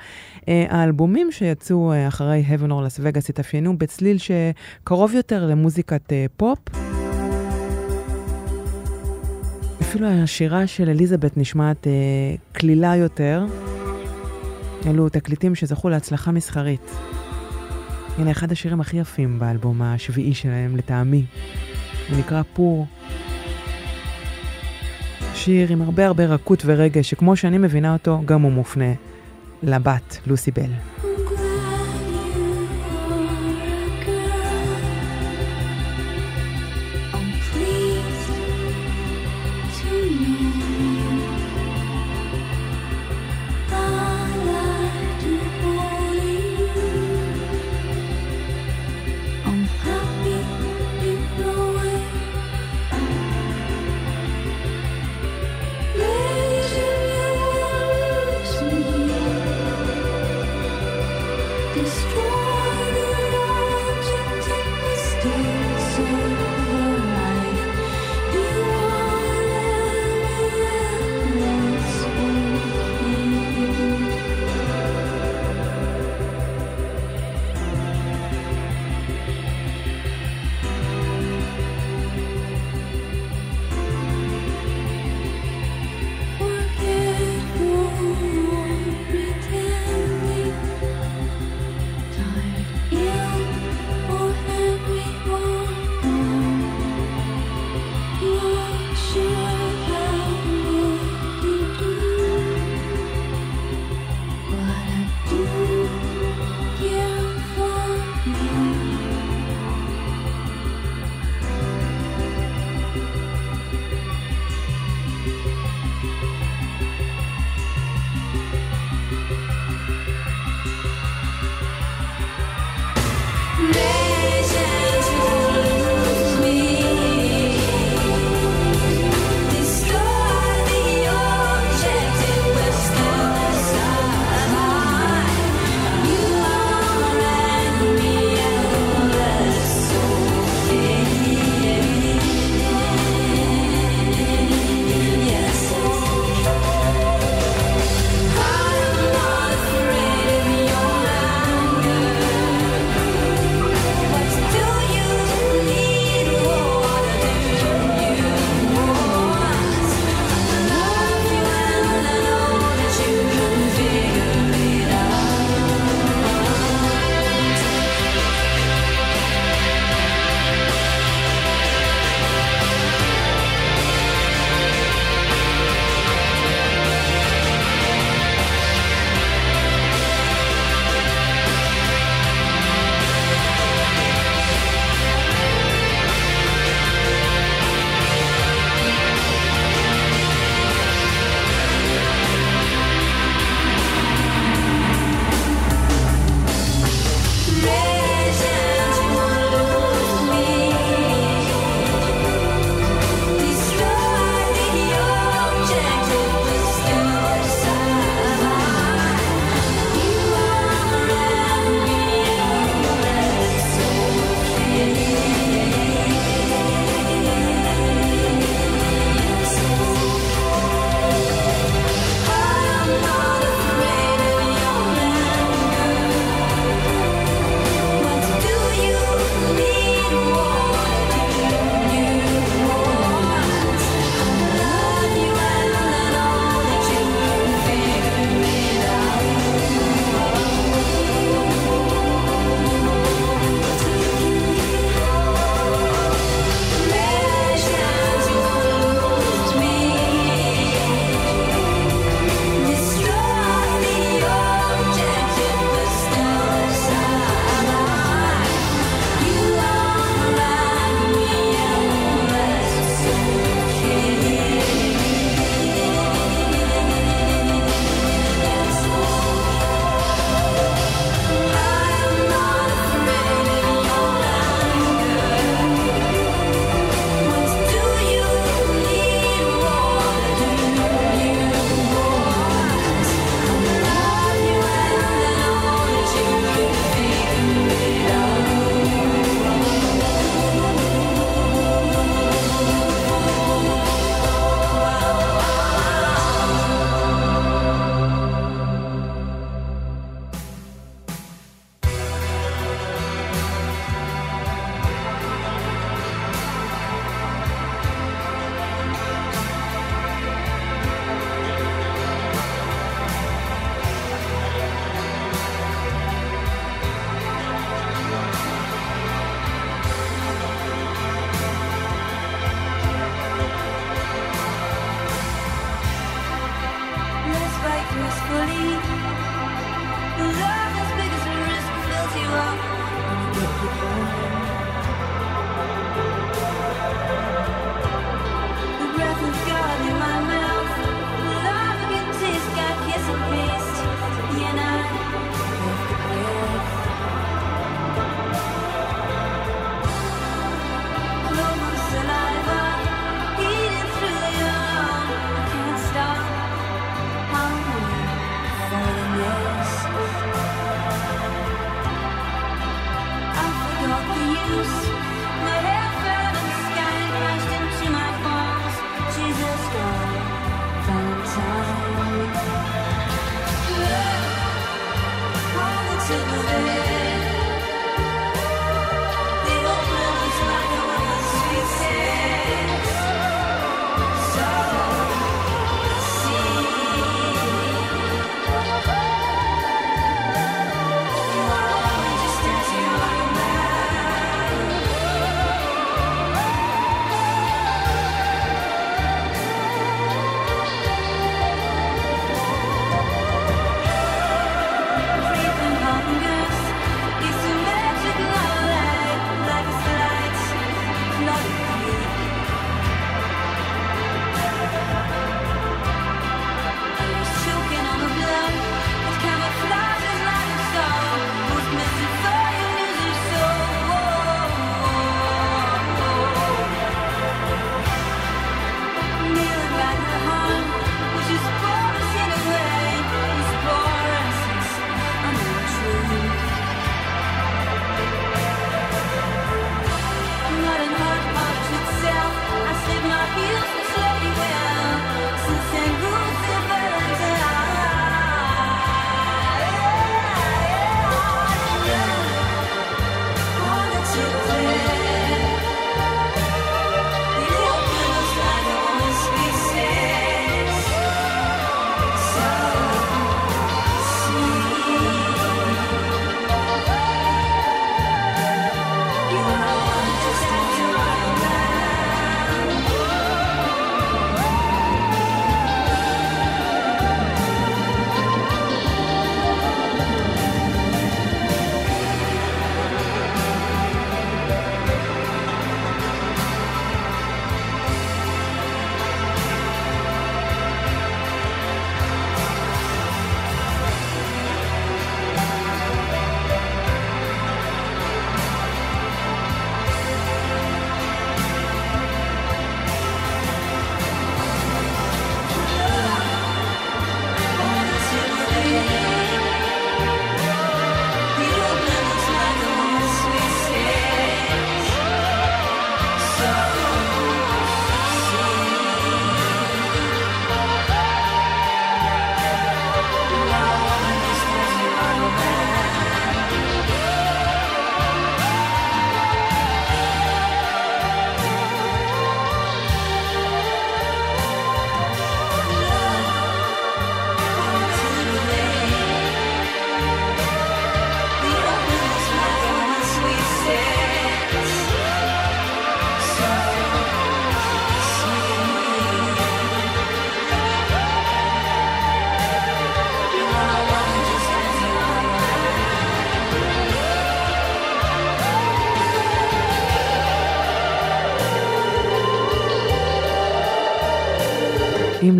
אה, האלבומים שיצאו אה, אחרי Heaven or Las Vegas התאפיינו בצליל שקרוב יותר למוזיקת אה, פופ. אפילו השירה של אליזבת נשמעת קלילה יותר. אלו תקליטים שזכו להצלחה מסחרית. הנה אחד השירים הכי יפים באלבום השביעי שלהם, לטעמי. הוא נקרא פור. שיר עם הרבה הרבה רכות ורגש, שכמו שאני מבינה אותו, גם הוא מופנה לבת, לוסי בל.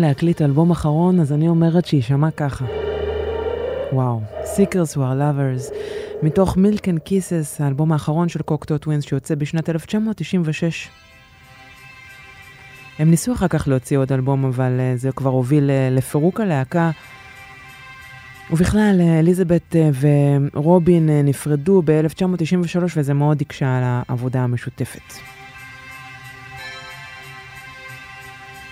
להקליט אלבום אחרון, אז אני אומרת שיישמע ככה. וואו, Seekers who are lovers, מתוך Milk and Kisses, האלבום האחרון של קוקטו טווינס שיוצא בשנת 1996. הם ניסו אחר כך להוציא עוד אלבום, אבל uh, זה כבר הוביל uh, לפירוק הלהקה. ובכלל, אליזבת uh, ורובין נפרדו ב-1993, וזה מאוד הקשה על העבודה המשותפת.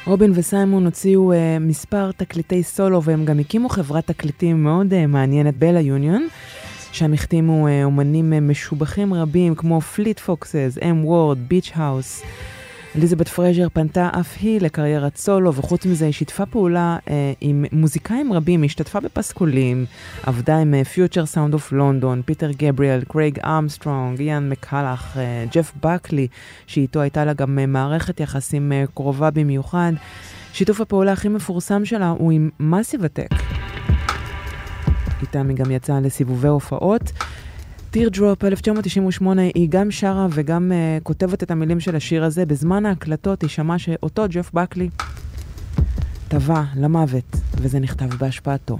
רובין וסיימון הוציאו אה, מספר תקליטי סולו והם גם הקימו חברת תקליטים מאוד אה, מעניינת, Bella Union, שם החתימו אה, אומנים אה, משובחים רבים כמו Fleet Foxes, M. Ward, Beach House. אליזבת פרז'ר פנתה אף היא לקריירת סולו, וחוץ מזה היא שיתפה פעולה אה, עם מוזיקאים רבים, היא השתתפה בפסקולים, עבדה עם Future Sound of London, פיטר גבריאל, קרייג אמסטרונג, איאן מקולוך, אה, ג'ף בקלי, שאיתו הייתה לה גם אה, מערכת יחסים אה, קרובה במיוחד. שיתוף הפעולה הכי מפורסם שלה הוא עם מאסיב הטק. איתם היא גם יצאה לסיבובי הופעות. טירדרופ 1998 היא גם שרה וגם uh, כותבת את המילים של השיר הזה. בזמן ההקלטות היא שמעה שאותו ג'ף בקלי טבע למוות, וזה נכתב בהשפעתו.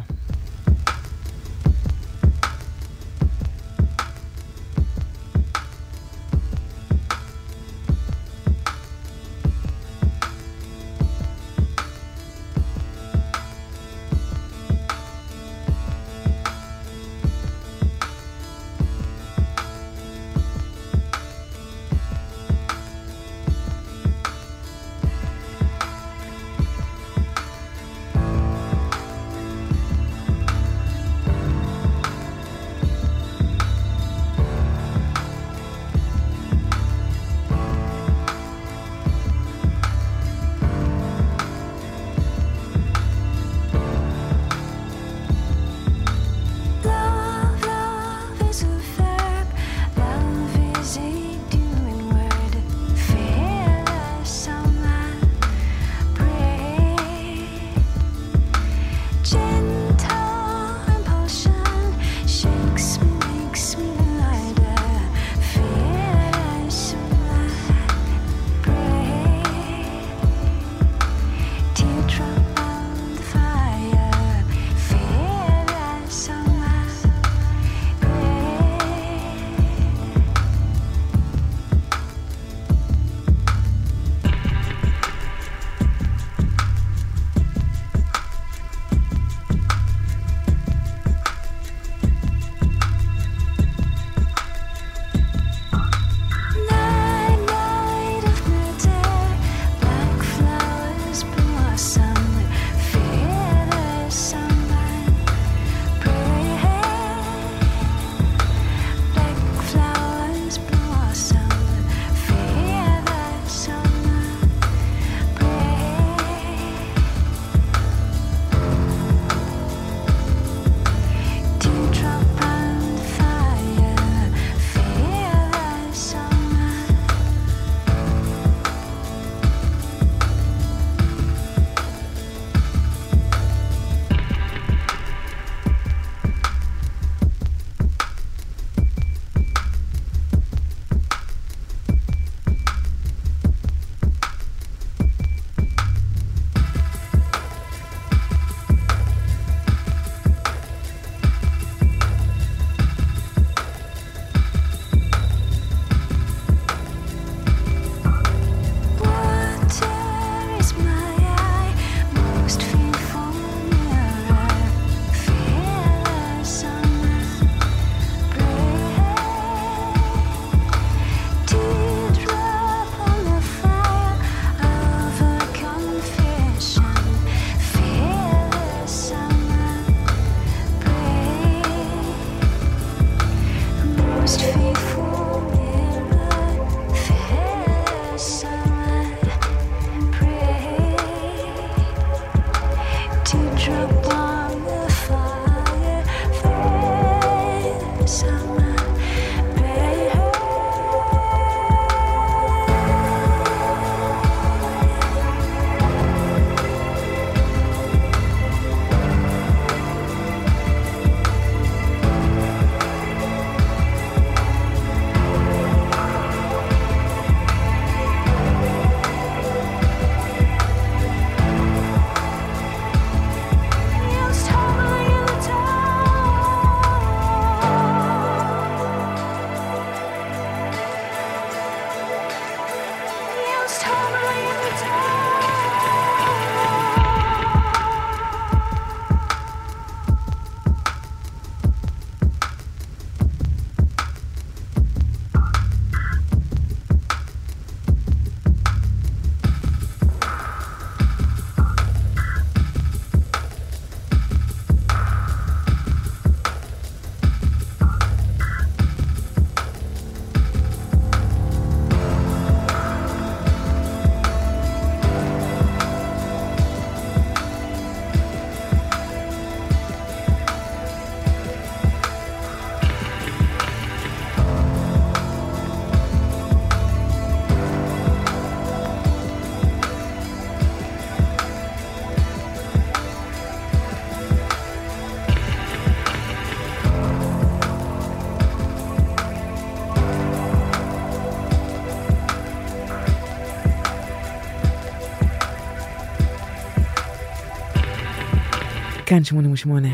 כאן 88.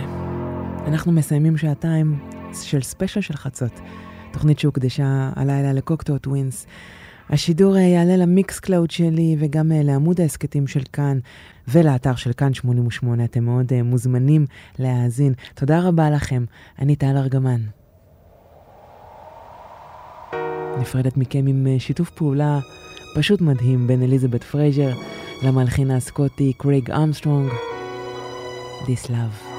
אנחנו מסיימים שעתיים של ספיישל של חצות. תוכנית שהוקדשה הלילה ל Cocteau Twins. השידור אה, יעלה ל Mixcloud שלי וגם אה, לעמוד ההסכתים של כאן ולאתר של כאן 88. אתם מאוד אה, מוזמנים להאזין. תודה רבה לכם. אני טל ארגמן. נפרדת מכם עם שיתוף פעולה פשוט מדהים בין אליזבת פרייזר למלחין הסקוטי קרייג אמסטרונג. this love.